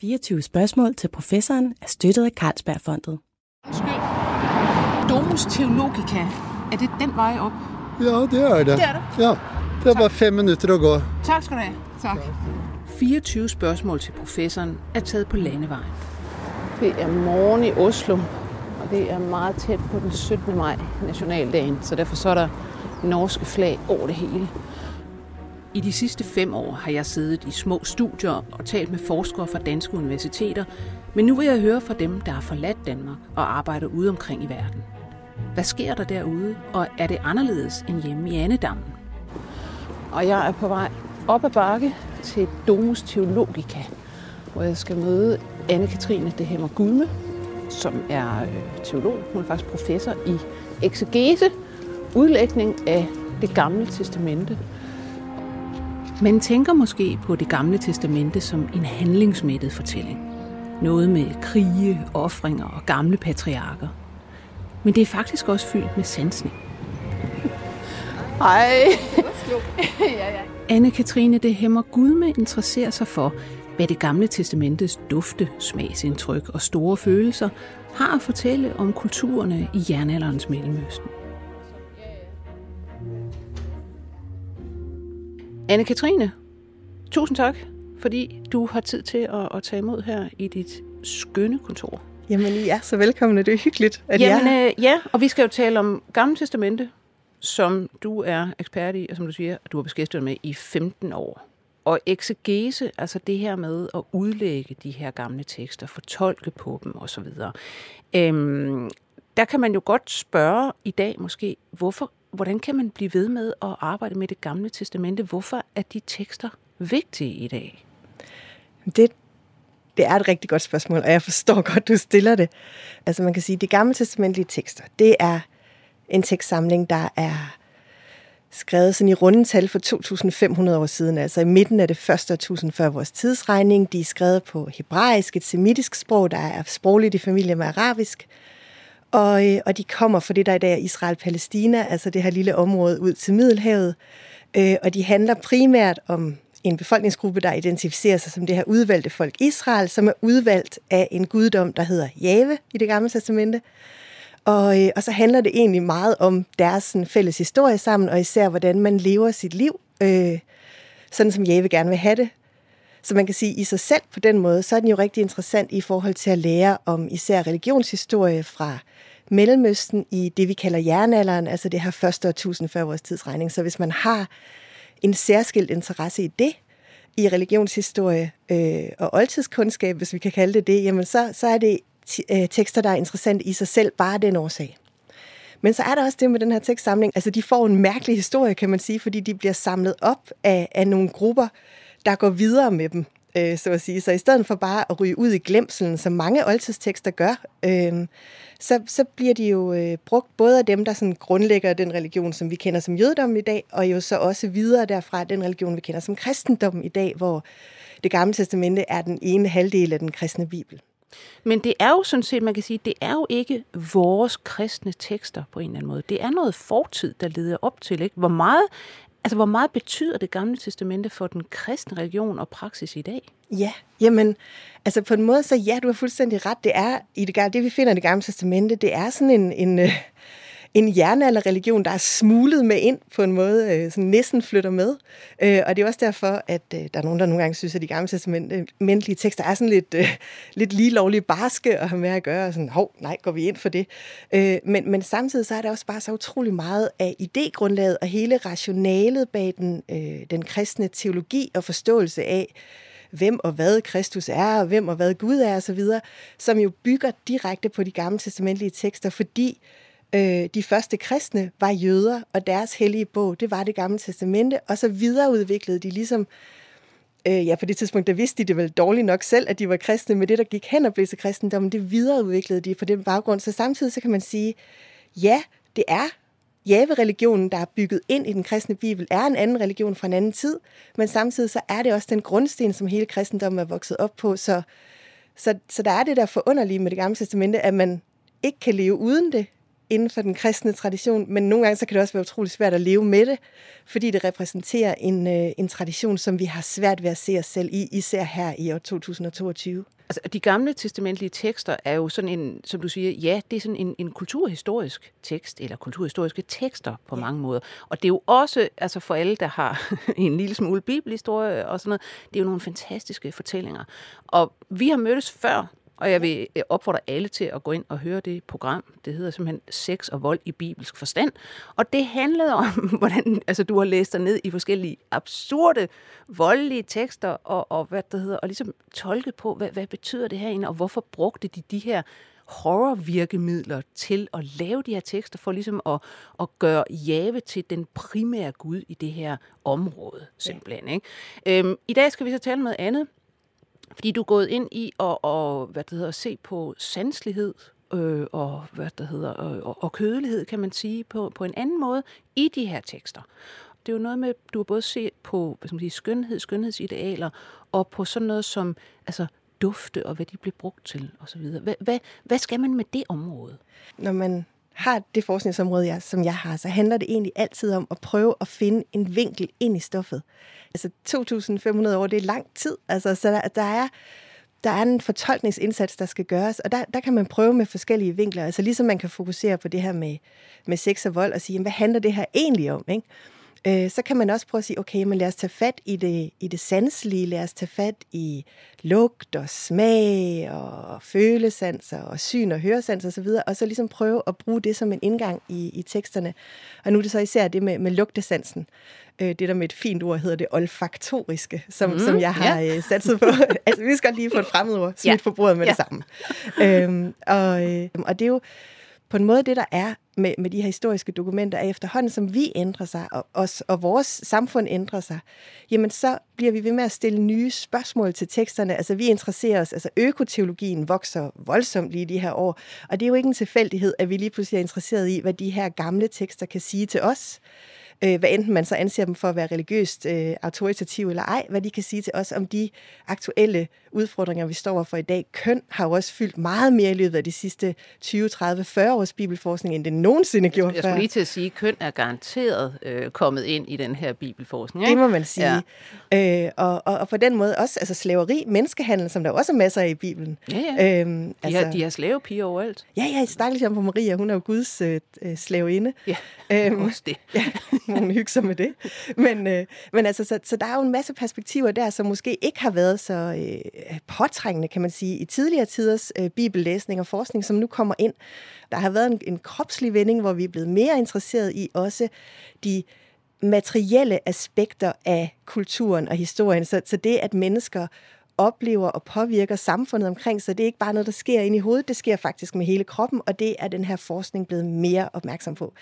24 spørgsmål til professoren er støttet af Carlsbergfondet. Undskyld. Domus Theologica. Er det den vej op? Ja, det er det. Det er det. Ja, det er bare fem minutter at gå. Tak skal du have. Tak. 24 spørgsmål til professoren er taget på landevejen. Det er morgen i Oslo, og det er meget tæt på den 17. maj, nationaldagen, så derfor så er der norske flag over det hele. I de sidste fem år har jeg siddet i små studier og talt med forskere fra danske universiteter, men nu vil jeg høre fra dem, der har forladt Danmark og arbejder ude omkring i verden. Hvad sker der derude, og er det anderledes end hjemme i Annedammen? Og jeg er på vej op ad bakke til Domus Theologica, hvor jeg skal møde Anne-Katrine Dehemmer Gudme, Gulme, som er øh, teolog. Hun er faktisk professor i eksegese, udlægning af det gamle testamente. Man tænker måske på det gamle testamente som en handlingsmættet fortælling. Noget med krige, ofringer og gamle patriarker. Men det er faktisk også fyldt med sansning. Hej. Anne-Katrine det hæmmer Gudme interesserer sig for, hvad det gamle testamentes dufte, smagsindtryk og store følelser har at fortælle om kulturerne i jernalderens Mellemøsten. Anne-Katrine, tusind tak, fordi du har tid til at, at tage imod her i dit skønne kontor. Jamen, I er så velkomne. Det er hyggeligt, at Jamen, jeg... øh, ja, og vi skal jo tale om Gamle Testamente, som du er ekspert i, og som du siger, du har beskæftiget dig med i 15 år. Og eksegese, altså det her med at udlægge de her gamle tekster, fortolke på dem osv., øhm, der kan man jo godt spørge i dag måske, hvorfor, hvordan kan man blive ved med at arbejde med det gamle testamente? Hvorfor er de tekster vigtige i dag? Det, det er et rigtig godt spørgsmål, og jeg forstår godt, du stiller det. Altså man kan sige, at de gamle testamentlige tekster, det er en tekstsamling, der er skrevet sådan i rundetal for 2.500 år siden, altså i midten af det første årtusind før vores tidsregning. De er skrevet på hebraisk, et semitisk sprog, der er sprogligt i familie med arabisk. Og, øh, og de kommer fra det, der i dag er Israel-Palæstina, altså det her lille område ud til Middelhavet. Øh, og de handler primært om en befolkningsgruppe, der identificerer sig som det her udvalgte folk Israel, som er udvalgt af en guddom, der hedder Jave i det gamle testamente. Og, øh, og så handler det egentlig meget om deres sådan, fælles historie sammen, og især hvordan man lever sit liv, øh, sådan som Jave gerne vil have det. Så man kan sige, i sig selv på den måde, så er den jo rigtig interessant i forhold til at lære om især religionshistorie fra Mellemøsten i det, vi kalder jernalderen, altså det her første årtusind før vores tidsregning. Så hvis man har en særskilt interesse i det, i religionshistorie øh, og oldtidskundskab, hvis vi kan kalde det det, jamen så, så er det øh, tekster, der er interessante i sig selv, bare den årsag. Men så er der også det med den her tekstsamling, altså de får en mærkelig historie, kan man sige, fordi de bliver samlet op af, af nogle grupper, der går videre med dem, øh, så at sige. Så i stedet for bare at ryge ud i glemselen, som mange oldtidstekster gør, øh, så, så bliver de jo øh, brugt både af dem, der sådan grundlægger den religion, som vi kender som jødedom i dag, og jo så også videre derfra den religion, vi kender som kristendom i dag, hvor det gamle testamente er den ene halvdel af den kristne bibel. Men det er jo sådan set, man kan sige, det er jo ikke vores kristne tekster på en eller anden måde. Det er noget fortid, der leder op til. Ikke? Hvor meget Altså, hvor meget betyder det gamle testamente for den kristne religion og praksis i dag? Ja, jamen, altså på en måde så ja, du har fuldstændig ret. Det er, i det, det vi finder i det gamle testamente, det er sådan en, en, øh, en jernalderreligion, der er smuglet med ind på en måde, øh, sådan næsten flytter med. Øh, og det er også derfor, at øh, der er nogen, der nogle gange synes, at de gamle testamentlige tekster er sådan lidt, øh, lidt lige lovligt barske at have med at gøre. Og sådan, hov, nej, går vi ind for det? Øh, men, men samtidig så er der også bare så utrolig meget af idégrundlaget og hele rationalet bag den, øh, den kristne teologi og forståelse af, hvem og hvad Kristus er, og hvem og hvad Gud er osv., som jo bygger direkte på de gamle testamentlige tekster, fordi øh, de første kristne var jøder, og deres hellige bog, det var det gamle testamente, og så videreudviklede de ligesom, øh, ja på det tidspunkt, der vidste de det vel dårligt nok selv, at de var kristne, men det der gik hen og blev til kristendommen, det videreudviklede de på den baggrund. Så samtidig så kan man sige, ja, det er Jave-religionen, der er bygget ind i den kristne bibel, er en anden religion fra en anden tid, men samtidig så er det også den grundsten, som hele kristendommen er vokset op på. Så, så, så der er det der forunderlige med det gamle testamente, at man ikke kan leve uden det, inden for den kristne tradition, men nogle gange så kan det også være utrolig svært at leve med det, fordi det repræsenterer en, øh, en tradition, som vi har svært ved at se os selv i, især her i år 2022. Altså, de gamle testamentlige tekster er jo sådan en, som du siger, ja, det er sådan en, en kulturhistorisk tekst, eller kulturhistoriske tekster på ja. mange måder. Og det er jo også, altså for alle, der har en lille smule bibelhistorie og sådan noget, det er jo nogle fantastiske fortællinger. Og vi har mødtes før, og jeg vil øh, opfordre alle til at gå ind og høre det program. Det hedder simpelthen Sex og vold i bibelsk forstand. Og det handlede om, hvordan altså, du har læst dig ned i forskellige absurde, voldelige tekster, og, og hvad det hedder, og ligesom tolket på, hvad, hvad betyder det her og hvorfor brugte de de her horror-virkemidler til at lave de her tekster, for ligesom at, at gøre Jave til den primære Gud i det her område, simpelthen. Ikke? Øhm, I dag skal vi så tale om noget andet, fordi du er gået ind i at, og, hvad det hedder, at se på sanslighed øh, og, hvad det hedder, og, og kødelighed, kan man sige, på, på en anden måde i de her tekster. Det er jo noget med, du har både set på hvad skal man sige, skønhed, skønhedsidealer, og på sådan noget som altså, dufte og hvad de bliver brugt til osv. Hvad, hvad, hvad skal man med det område? Når man har det forskningsområde, jeg, som jeg har, så handler det egentlig altid om at prøve at finde en vinkel ind i stoffet. Altså 2.500 år, det er lang tid. Altså, så der, der er der er en fortolkningsindsats, der skal gøres, og der, der kan man prøve med forskellige vinkler. Altså ligesom man kan fokusere på det her med, med sex og vold og sige, jamen, hvad handler det her egentlig om? Ikke? Øh, så kan man også prøve at sige, okay, men lad os tage fat i det, i det sanselige, lad os tage fat i lugt og smag og følesanser og syn og høresans osv., og, og så ligesom prøve at bruge det som en indgang i, i teksterne. Og nu er det så især det med, med lugtesansen. Øh, det der med et fint ord hedder det olfaktoriske, som, mm, som jeg har ja. øh, sat på. altså, vi skal lige få et fremmedord smidt ja. på bordet med ja. det samme. øhm, og, øh, og det er jo på en måde det, der er med, med de her historiske dokumenter, er efterhånden, som vi ændrer sig, og, os, og vores samfund ændrer sig, jamen så bliver vi ved med at stille nye spørgsmål til teksterne. Altså vi interesserer os, altså økoteologien vokser voldsomt lige de her år, og det er jo ikke en tilfældighed, at vi lige pludselig er interesseret i, hvad de her gamle tekster kan sige til os øh, hvad enten man så anser dem for at være religiøst øh, autoritative eller ej, hvad de kan sige til os om de aktuelle udfordringer, vi står for i dag. Køn har jo også fyldt meget mere i løbet af de sidste 20, 30, 40 års bibelforskning, end det nogensinde gjorde Jeg skulle lige til at sige, at køn er garanteret øh, kommet ind i den her bibelforskning. Ikke? Det må man sige. Ja. Øh, og, og, og på den måde også altså slaveri, menneskehandel, som der også er masser af i Bibelen. Ja, ja. Øhm, de, altså, har, de har slavepiger overalt. Ja, ja, stakkels på Maria, hun er jo Guds øh, øh slaveinde. Ja, øhm, også det. Ja, hun hygge sig med det. Men, øh, men altså, så, så der er jo en masse perspektiver der, som måske ikke har været så øh, påtrængende, kan man sige, i tidligere tiders øh, bibellæsning og forskning, som nu kommer ind. Der har været en, en kropslig vending, hvor vi er blevet mere interesseret i også de materielle aspekter af kulturen og historien. Så, så det, at mennesker oplever og påvirker samfundet omkring sig. Det er ikke bare noget, der sker ind i hovedet, det sker faktisk med hele kroppen, og det er den her forskning blevet mere opmærksom på.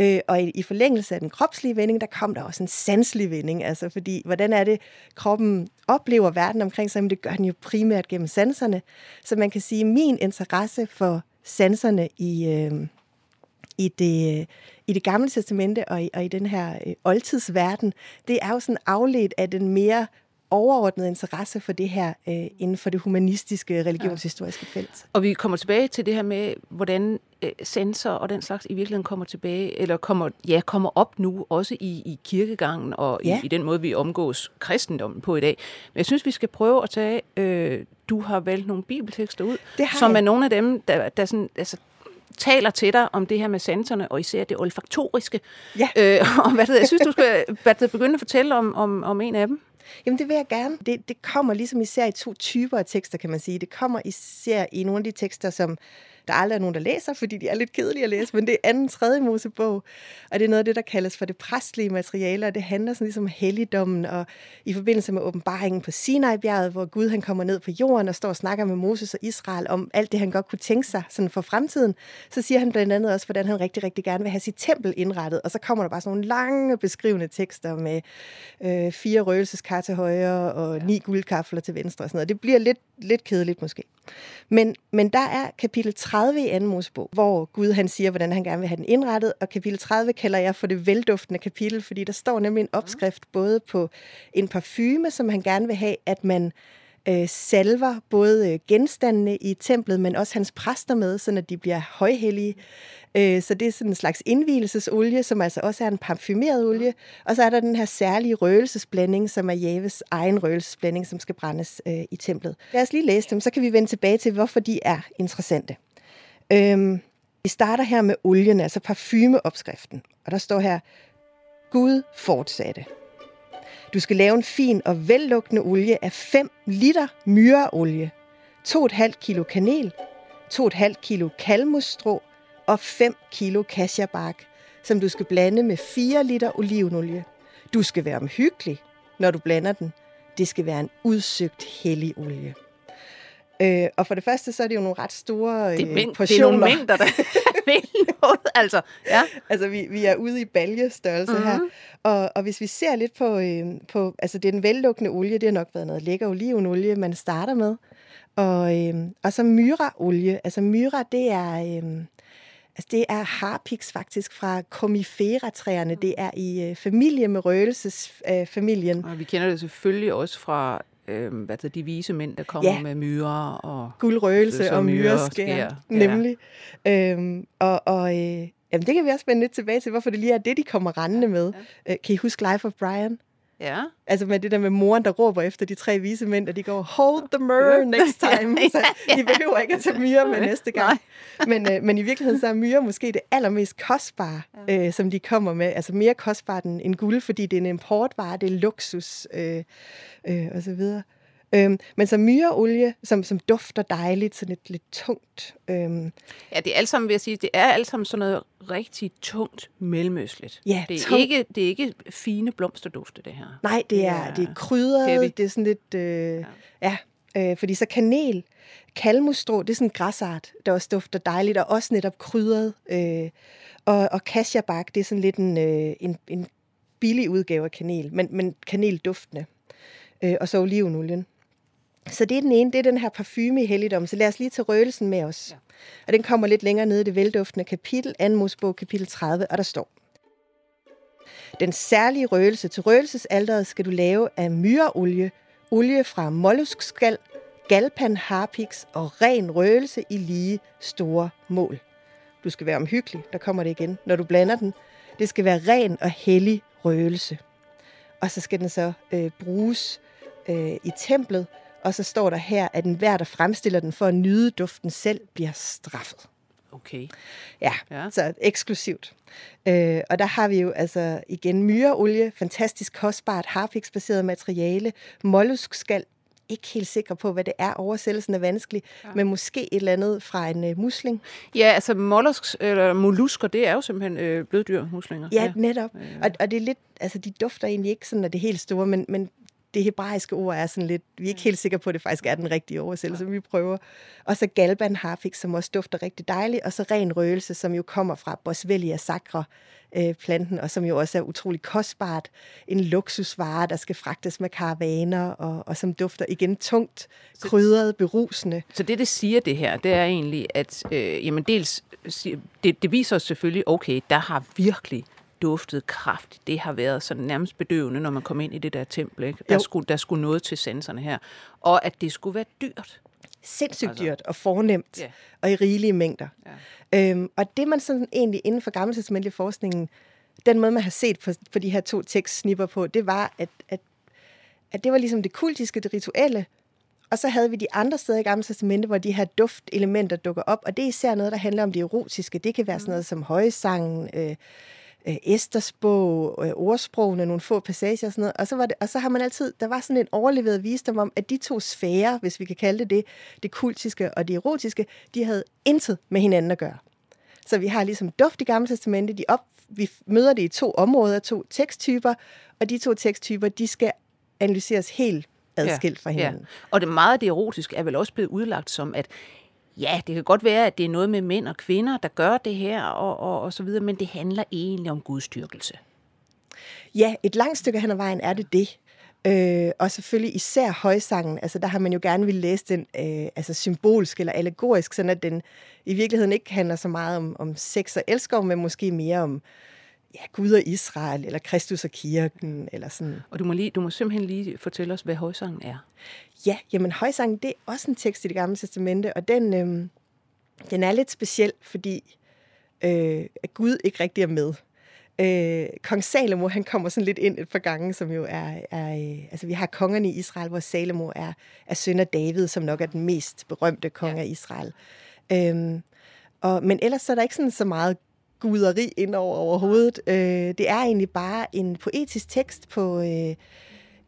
Øh, og i, i forlængelse af den kropslige vending, der kom der også en sanselig vending. Altså fordi, hvordan er det, kroppen oplever verden omkring sig? Men det gør den jo primært gennem sanserne. Så man kan sige, at min interesse for sanserne i, øh, i, det, i det gamle testamente og i, og i den her øh, oldtidsverden, det er jo sådan afledt af den mere overordnet interesse for det her øh, inden for det humanistiske, religionshistoriske ja. felt. Og vi kommer tilbage til det her med, hvordan øh, sensor og den slags i virkeligheden kommer tilbage, eller kommer, ja, kommer op nu, også i, i kirkegangen og ja. i, i den måde, vi omgås kristendommen på i dag. Men jeg synes, vi skal prøve at tage, øh, du har valgt nogle bibeltekster ud, som jeg. er nogle af dem, der, der sådan, altså, taler til dig om det her med sensorne, og især det olfaktoriske. Ja. Øh, og hvad det, jeg synes, du skal hvad det, begynde at fortælle om, om, om en af dem. Jamen det vil jeg gerne. Det, det kommer ligesom især i to typer af tekster, kan man sige. Det kommer især i nogle af de tekster, som der aldrig er nogen, der læser, fordi de er lidt kedelige at læse, men det er anden, tredje Mosebog, og det er noget af det, der kaldes for det præstlige materiale, og det handler sådan ligesom om helligdommen, og i forbindelse med åbenbaringen på Sinai-bjerget, hvor Gud han kommer ned på jorden og står og snakker med Moses og Israel om alt det, han godt kunne tænke sig sådan for fremtiden, så siger han blandt andet også, hvordan han rigtig, rigtig gerne vil have sit tempel indrettet, og så kommer der bare sådan nogle lange beskrivende tekster med øh, fire røgelseskar til højre og ni guldkafler til venstre og sådan noget. Det bliver lidt, lidt kedeligt måske. Men, men der er kapitel 30 i anden Mosebog, hvor Gud han siger, hvordan han gerne vil have den indrettet, og kapitel 30 kalder jeg for det velduftende kapitel, fordi der står nemlig en opskrift både på en parfume, som han gerne vil have, at man øh, salver både øh, genstandene i templet, men også hans præster med, så de bliver højhellige. Øh, så det er sådan en slags indvielsesolie, som altså også er en parfumeret olie. Og så er der den her særlige røgelsesblanding, som er Javes egen røgelsesblanding, som skal brændes øh, i templet. Lad os lige læse dem, så kan vi vende tilbage til, hvorfor de er interessante. Øhm, vi starter her med olien, altså parfumeopskriften. Og der står her, Gud fortsatte. Du skal lave en fin og vellugtende olie af 5 liter myreolie, 2,5 kilo kanel, 2,5 kilo kalmusstrå og 5 kilo kasjabark, som du skal blande med 4 liter olivenolie. Du skal være omhyggelig, når du blander den. Det skal være en udsøgt hellig olie. Øh, og for det første, så er det jo nogle ret store det er, øh, mæng- portioner. Det er nogle mængder, der vil noget. Altså, ja. altså vi, vi er ude i baljestørrelse mm-hmm. her. Og, og hvis vi ser lidt på, øh, på, altså det er den vellukkende olie, det har nok været noget lækker olivenolie, man starter med. Og, øh, og så myra-olie. Altså myra, det er... Øh, Altså det er harpiks faktisk fra comifera-træerne. Det er i øh, familie med røgelsesfamilien. Øh, og vi kender det selvfølgelig også fra øh, det, de vise mænd, der kommer ja. med myrer og... Guldrøgelse og myreskær, ja. nemlig. Øhm, og og øh, jamen, det kan vi også spænde lidt tilbage til, hvorfor det lige er det, de kommer rendende med. Ja. Øh, kan I huske Life of Brian? Ja. Altså med det der med moren, der råber efter de tre vise mænd, og de går, hold the myrrh next time. Så de behøver ikke at tage myre med næste gang. Men, øh, men i virkeligheden så er myre måske det allermest kostbare, ja. øh, som de kommer med. Altså mere kostbart end, end guld, fordi det er en importvare, det er luksus øh, øh, og så videre. Øhm, men så myreolie, som, som dufter dejligt, sådan lidt, lidt tungt. Øhm. Ja, det er alt sammen, vil jeg sige, det er alt sammen sådan noget rigtig tungt mellemøstligt. Ja, det, er tung. ikke, det er ikke fine blomsterdufte, det her. Nej, det er, ja. det er krydret, heavy. det er sådan lidt, øh, ja, ja øh, fordi så kanel, kalmustrå, det er sådan en græsart, der også dufter dejligt, og også netop krydret. Øh, og, og kasjabak, det er sådan lidt en, øh, en, en billig udgave af kanel, men, men kanelduftende. Øh, og så olivenolien. Så det er den ene, det er den her parfume i helligdom. Så lad os lige tage røgelsen med os. Ja. Og den kommer lidt længere nede i det velduftende kapitel, 2. Mosebog, kapitel 30, og der står. Den særlige røgelse til røgelsesalderet skal du lave af myreolie, olie fra molluskskal, galpan harpix og ren røgelse i lige store mål. Du skal være omhyggelig, der kommer det igen, når du blander den. Det skal være ren og hellig røgelse. Og så skal den så øh, bruges øh, i templet, og så står der her, at enhver, der fremstiller den for at nyde duften selv, bliver straffet. Okay. Ja, ja. så eksklusivt. Øh, og der har vi jo altså igen myreolie, fantastisk kostbart, harpiksbaseret materiale, molluskskal, ikke helt sikre på, hvad det er. Oversættelsen er vanskelig, ja. men måske et eller andet fra en uh, musling. Ja, altså mollusk, eller mollusker, det er jo simpelthen øh, bløddyr, muslinger. Ja, ja. netop. Ja. Og, og det er lidt, altså de dufter egentlig ikke sådan, at det helt store, men, men det hebraiske ord er sådan lidt, vi er ikke helt sikre på, at det faktisk er den rigtige oversættelse, ja. vi prøver. Og så galban harfik, som også dufter rigtig dejligt, og så ren røgelse, som jo kommer fra Boswellia sacra, øh, planten, og som jo også er utrolig kostbart. En luksusvare, der skal fragtes med karavaner, og, og som dufter igen tungt, krydret, berusende. Så det, det siger det her, det er egentlig, at øh, jamen dels, det, det viser os selvfølgelig, okay, der har virkelig duftet kraftigt. Det har været sådan nærmest bedøvende, når man kom ind i det der tempel. Ikke? Der, skulle, der skulle noget til sanserne her. Og at det skulle være dyrt. Sindssygt altså, dyrt og fornemt, yeah. og i rigelige mængder. Yeah. Øhm, og det man sådan egentlig inden for gammeltestamentlig forskningen, den måde man har set på, på de her to tekstsnipper på, det var, at, at, at det var ligesom det kultiske, det rituelle, og så havde vi de andre steder i Gamle Testamente, hvor de her duftelementer dukker op, og det er især noget, der handler om det erotiske. Det kan være sådan noget som højsangen, øh, øh, Esters bog, øh, ordsprogene, nogle få passager og sådan noget. Og så, var det, og så har man altid, der var sådan en overleveret visdom om, at de to sfærer, hvis vi kan kalde det det, det kultiske og det erotiske, de havde intet med hinanden at gøre. Så vi har ligesom duft i Gamle Testamente, de op, vi møder det i to områder, to teksttyper, og de to teksttyper, de skal analyseres helt adskilt ja, fra hinanden. Ja. Og det meget af det erotiske er vel også blevet udlagt som, at ja, det kan godt være, at det er noget med mænd og kvinder, der gør det her, og, og, og så videre, men det handler egentlig om gudstyrkelse. Ja, et langt stykke hen ad vejen er det det. Øh, og selvfølgelig især højsangen, altså der har man jo gerne vil læse den øh, altså symbolsk eller allegorisk, sådan at den i virkeligheden ikke handler så meget om, om sex og elskov, men måske mere om ja, Gud og Israel, eller Kristus og kirken, eller sådan. Og du må, lige, du må simpelthen lige fortælle os, hvad højsangen er. Ja, jamen højsangen, det er også en tekst i det gamle testamente, og den, øh, den er lidt speciel, fordi øh, at Gud ikke rigtig er med. Øh, Kong Salomo, han kommer sådan lidt ind et par gange, som jo er, er øh, altså vi har kongerne i Israel, hvor Salomo er, er søn af David, som nok er den mest berømte konge ja. af Israel. Øh, og, men ellers så er der ikke sådan så meget guderi ind over overhovedet. Øh, det er egentlig bare en poetisk tekst på, øh,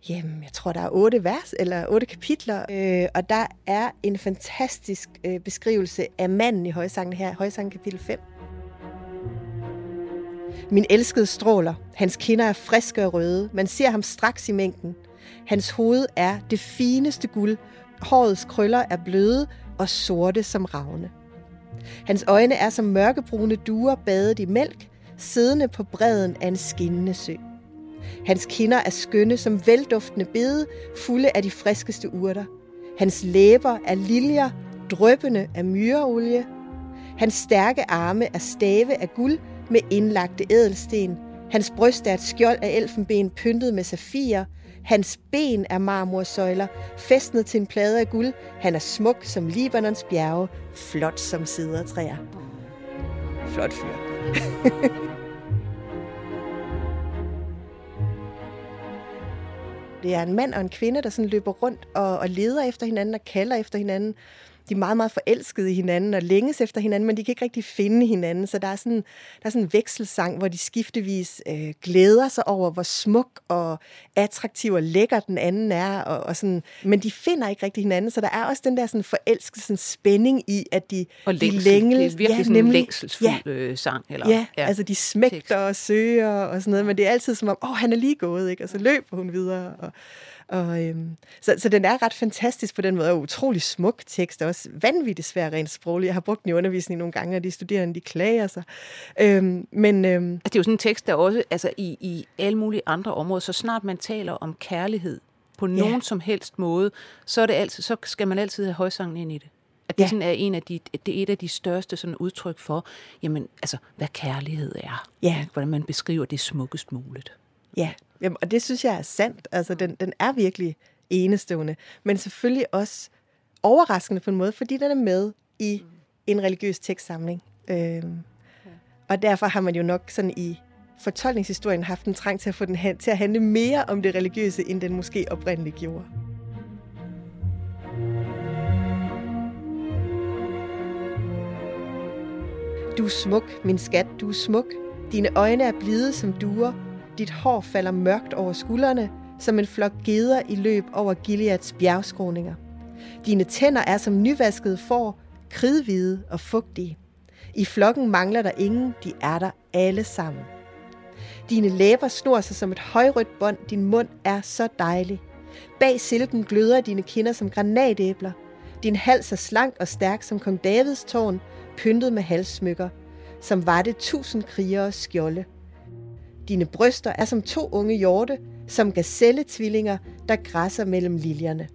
jamen, jeg tror, der er otte vers, eller otte kapitler, øh, og der er en fantastisk øh, beskrivelse af manden i højsangen her, højsangen kapitel 5. Min elskede stråler. Hans kinder er friske og røde. Man ser ham straks i mængden. Hans hoved er det fineste guld. Hårets krøller er bløde og sorte som ravne. Hans øjne er som mørkebrune duer badet i mælk, siddende på bredden af en skinnende sø. Hans kinder er skønne som velduftende bede, fulde af de friskeste urter. Hans læber er liljer, drøbende af myreolie. Hans stærke arme er stave af guld med indlagte ædelsten. Hans bryst er et skjold af elfenben pyntet med safir. Hans ben er marmorsøjler, festnet til en plade af guld. Han er smuk som Libanons bjerge, flot som sidertræer. Flot fyr. det er en mand og en kvinde, der sådan løber rundt og, og leder efter hinanden og kalder efter hinanden de er meget, meget forelskede i hinanden og længes efter hinanden, men de kan ikke rigtig finde hinanden. Så der er sådan, der er sådan en vekselsang, hvor de skiftevis øh, glæder sig over, hvor smuk og attraktiv og lækker den anden er. Og, og sådan, men de finder ikke rigtig hinanden, så der er også den der sådan forelskelse, spænding i, at de, og længsel. de længes. Det er virkelig ja, sådan nemlig, en længselsfuld ja, øh, sang. Eller, ja, ja, altså de smægter og søger og sådan noget, men det er altid som om, åh, han er lige gået, ikke? og så løber hun videre. Og, og, øhm, så, så den er ret fantastisk på den måde, og utrolig smuk tekst, og også vanvittigt svær rent sprogligt. Jeg har brugt den i undervisning nogle gange, og de studerende, de klager sig. Øhm, men, øhm, altså, det er jo sådan en tekst, der også altså, i, i alle mulige andre områder, så snart man taler om kærlighed på ja. nogen som helst måde, så, er det altid, så skal man altid have højsangen ind i det. At det, ja. sådan er en af de, det er et af de største sådan udtryk for, jamen, altså, hvad kærlighed er. Ja. Hvordan man beskriver det smukkest muligt. Ja, Jamen, og det synes jeg er sandt. Altså, den, den er virkelig enestående. Men selvfølgelig også overraskende på en måde, fordi den er med i en religiøs tekstsamling. Øhm, og derfor har man jo nok sådan i fortolkningshistorien haft en trang til at få den hen, til at handle mere om det religiøse, end den måske oprindeligt gjorde. Du er smuk, min skat, du er smuk. Dine øjne er blide som duer, dit hår falder mørkt over skuldrene, som en flok geder i løb over Gileads bjergskroninger. Dine tænder er som nyvaskede får, kridhvide og fugtige. I flokken mangler der ingen, de er der alle sammen. Dine læber snor sig som et højrødt bånd, din mund er så dejlig. Bag silken gløder dine kinder som granatæbler. Din hals er slank og stærk som kong Davids tårn, pyntet med halssmykker, som var det tusind krigere skjolde. Dine bryster er som to unge hjorte, som gazelletvillinger, der græsser mellem liljerne.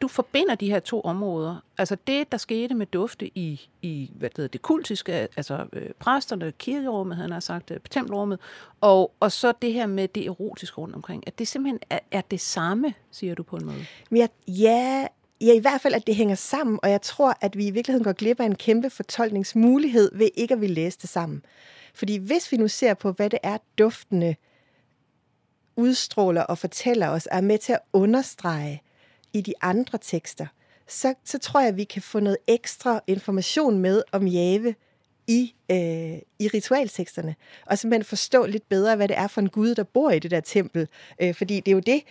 du forbinder de her to områder. Altså det, der skete med dufte i, i hvad det, hedder, det kultiske, altså øh, præsterne, kirkerummet, han har sagt, øh, tempelrummet, og, og så det her med det erotiske rundt omkring. At det simpelthen er, er det samme, siger du på en måde? Ja, ja, Ja, i hvert fald, at det hænger sammen, og jeg tror, at vi i virkeligheden går glip af en kæmpe fortolkningsmulighed ved ikke at vi læse det sammen. Fordi hvis vi nu ser på, hvad det er, duftene udstråler og fortæller os, er med til at understrege i de andre tekster, så, så tror jeg, at vi kan få noget ekstra information med om Jave i, øh, i ritualteksterne, og simpelthen forstå lidt bedre, hvad det er for en Gud, der bor i det der tempel. Øh, fordi det er jo det,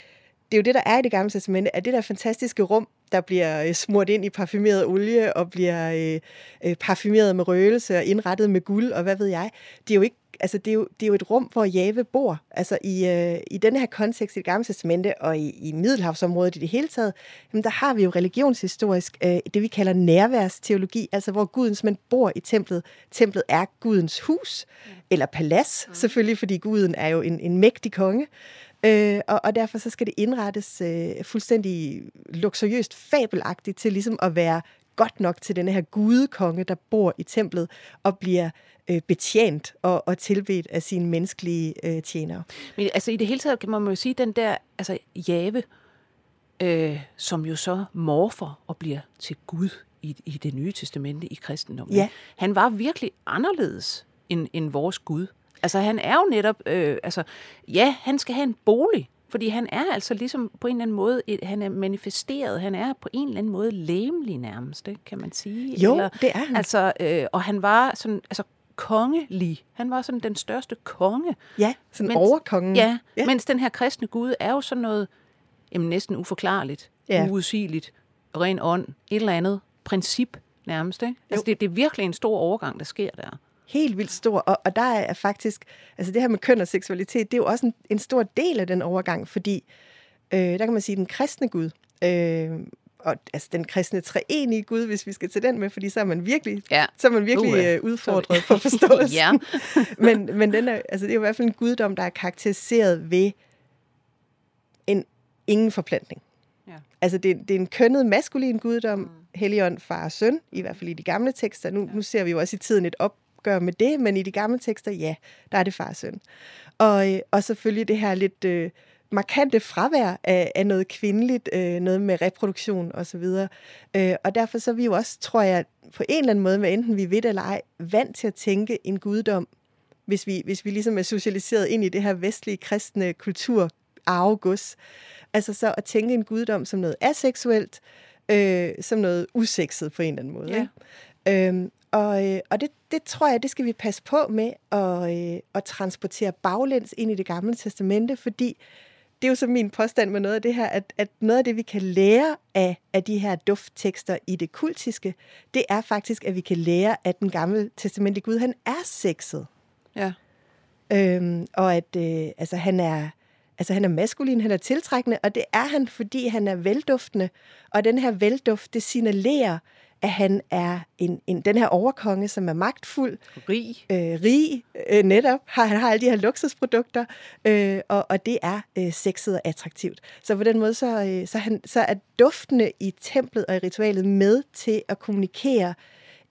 det er jo det, der er i det gamle testamente, at det der fantastiske rum, der bliver øh, smurt ind i parfumeret olie og bliver øh, øh, parfumeret med røgelse og indrettet med guld og hvad ved jeg, det er jo ikke altså det er, jo, det er jo et rum, hvor Jave bor. Altså i, øh, i denne her kontekst i det gamle testamente og i, i Middelhavsområdet i det hele taget, jamen der har vi jo religionshistorisk øh, det, vi kalder nærværsteologi, altså hvor Gudens mand bor i templet. Templet er Gudens hus, eller palads selvfølgelig, fordi Guden er jo en, en mægtig konge. Øh, og, og derfor så skal det indrettes øh, fuldstændig luksuriøst, fabelagtigt til ligesom at være godt nok til den her gudekonge, der bor i templet og bliver øh, betjent og, og tilbedt af sine menneskelige øh, tjenere. Men altså i det hele taget kan man jo sige, den der altså Jave, øh, som jo så morfer og bliver til Gud i, i det nye testamente i kristendommen. Ja. Han var virkelig anderledes end, end vores Gud. Altså han er jo netop, øh, altså ja, han skal have en bolig, fordi han er altså ligesom på en eller anden måde, et, han er manifesteret, han er på en eller anden måde læmelig nærmest, kan man sige. Jo, Eller, det er han. Altså, øh, og han var sådan, altså kongelig. Han var sådan den største konge. Ja, sådan mens, overkongen. Ja, ja, mens den her kristne Gud er jo sådan noget jamen, næsten uforklarligt, ja. uudsigeligt, ren ånd, et eller andet princip nærmest. Ikke? Altså, det, det er virkelig en stor overgang, der sker der helt vildt stor, og, og der er faktisk, altså det her med køn og seksualitet, det er jo også en, en stor del af den overgang, fordi øh, der kan man sige, den kristne Gud, øh, og altså den kristne treenige Gud, hvis vi skal til den med, fordi så er man virkelig, ja. så er man virkelig uh, øh, udfordret på forståelsen. ja. men men den er, altså det er jo i hvert fald en guddom, der er karakteriseret ved en ingen forplantning. Ja. Altså det, det er en kønnet maskulin guddom, mm. Helligånd, far og søn, i hvert fald i de gamle tekster. Nu, ja. nu ser vi jo også i tiden et op, opgør med det, men i de gamle tekster, ja, der er det far og søn. Og, øh, og selvfølgelig det her lidt øh, markante fravær af, af noget kvindeligt, øh, noget med reproduktion osv. Øh, og derfor så er vi jo også, tror jeg, på en eller anden måde, hvad enten vi ved det eller ej, vant til at tænke en guddom, hvis vi, hvis vi ligesom er socialiseret ind i det her vestlige kristne kultur, arvegods. Altså så at tænke en guddom som noget aseksuelt, øh, som noget usekset på en eller anden måde. Ja. Øhm, og, øh, og det, det tror jeg, det skal vi passe på med at, øh, at transportere baglæns ind i det gamle testamente, fordi det er jo så min påstand med noget af det her, at, at noget af det, vi kan lære af, af de her dufttekster i det kultiske, det er faktisk, at vi kan lære, at den gamle testamentlige Gud, han er sexet. Ja. Øhm, og at øh, altså, han er altså han er maskulin, han er tiltrækkende, og det er han, fordi han er velduftende. Og den her velduft, det signalerer, at han er en, en, den her overkonge, som er magtfuld. Rig. Øh, rig, øh, netop. Har, han har alle de her luksusprodukter, øh, og, og det er øh, sexet og attraktivt. Så på den måde, så, øh, så, han, så er duftene i templet og i ritualet med til at kommunikere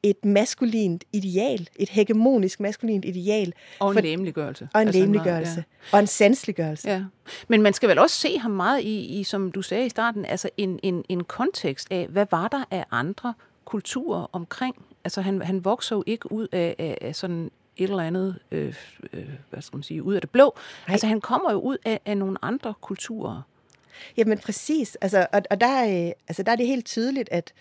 et maskulint ideal, et hegemonisk maskulint ideal. Og en læmeliggørelse. Og en altså læmeliggørelse. Ja. Og en sansliggørelse. Ja. Men man skal vel også se ham meget i, i som du sagde i starten, altså en, en, en kontekst af, hvad var der af andre kultur omkring. Altså han, han vokser jo ikke ud af, af, af sådan et eller andet, øh, øh, hvad skal man sige, ud af det blå. Nej. Altså han kommer jo ud af, af nogle andre kulturer. Jamen præcis, altså, og, og der, er, altså, der er det helt tydeligt, at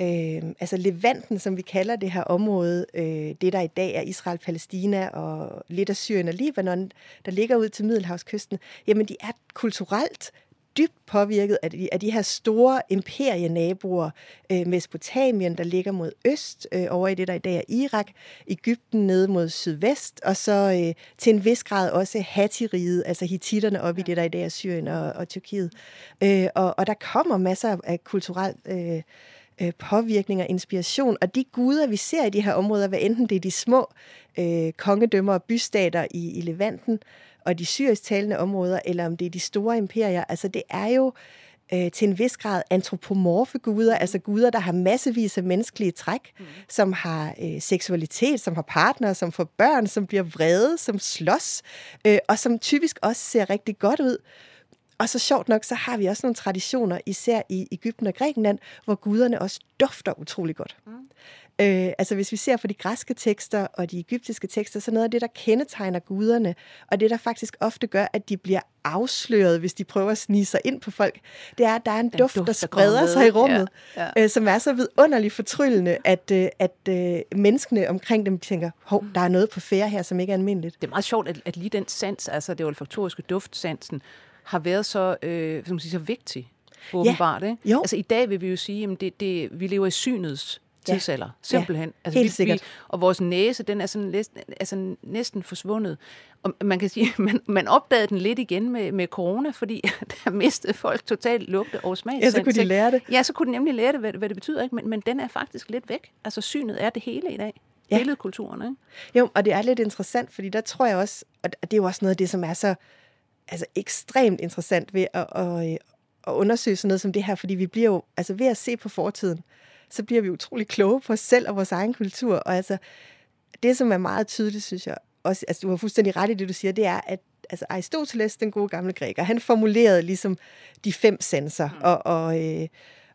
øh, altså Levanten, som vi kalder det her område, øh, det der i dag er Israel, Palæstina og lidt af Syrien og Libanon, der ligger ud til Middelhavskysten, jamen de er kulturelt dybt påvirket af de, af de her store imperienaboer. Øh, Mesopotamien, der ligger mod øst, øh, over i det, der i dag er Irak. Ægypten nede mod sydvest, og så øh, til en vis grad også Hattiriget, altså hititterne op i det, der i dag er Syrien og, og Tyrkiet. Øh, og, og der kommer masser af kulturelt... Øh, øh, påvirkning og inspiration. Og de guder, vi ser i de her områder, hvad enten det er de små øh, kongedømmer og bystater i, i Levanten, og de syrisk talende områder, eller om det er de store imperier. Altså det er jo øh, til en vis grad antropomorfe guder, altså guder, der har massevis af menneskelige træk, mm. som har øh, seksualitet, som har partnere, som får børn, som bliver vrede, som slås, øh, og som typisk også ser rigtig godt ud. Og så sjovt nok, så har vi også nogle traditioner, især i Ægypten og Grækenland, hvor guderne også dufter utrolig godt. Mm. Øh, altså hvis vi ser på de græske tekster og de egyptiske tekster, så noget af det, der kendetegner guderne, og det, der faktisk ofte gør, at de bliver afsløret, hvis de prøver at snige sig ind på folk, det er, at der er en Den duft, duft, der spreder der sig i rummet, ja, ja. Øh, som er så vidunderligt fortryllende, at, øh, at øh, menneskene omkring dem tænker, hov, der er noget på færre her, som ikke er almindeligt. Det er meget sjovt, at, at lige den sans, altså det olfaktoriske duftsansen, har været så, øh, som man siger, så vigtig åbenbart. Ja. Ikke? Jo. Altså i dag vil vi jo sige, at det, det, vi lever i synets tidsalder, ja. simpelthen. Ja, altså, helt vi, sikkert. Vi, og vores næse, den er sådan næsten, altså næsten forsvundet. Og man kan sige, man, man opdagede den lidt igen med, med corona, fordi der mistede folk totalt lugte og smag. Ja, så kunne de lære det. Ja, så kunne de nemlig lære det, hvad, hvad det betyder. Ikke? Men, men den er faktisk lidt væk. Altså synet er det hele i dag. Ja. Billedkulturen, ikke? Jo, og det er lidt interessant, fordi der tror jeg også, og det er jo også noget af det, som er så altså ekstremt interessant ved at, at, at undersøge sådan noget som det her, fordi vi bliver jo, altså ved at se på fortiden, så bliver vi utrolig kloge på os selv og vores egen kultur. Og altså, det som er meget tydeligt, synes jeg, også, altså du har fuldstændig ret i det, du siger, det er, at altså Aristoteles, den gode gamle græker, han formulerede ligesom de fem sanser, mm. og, og, øh,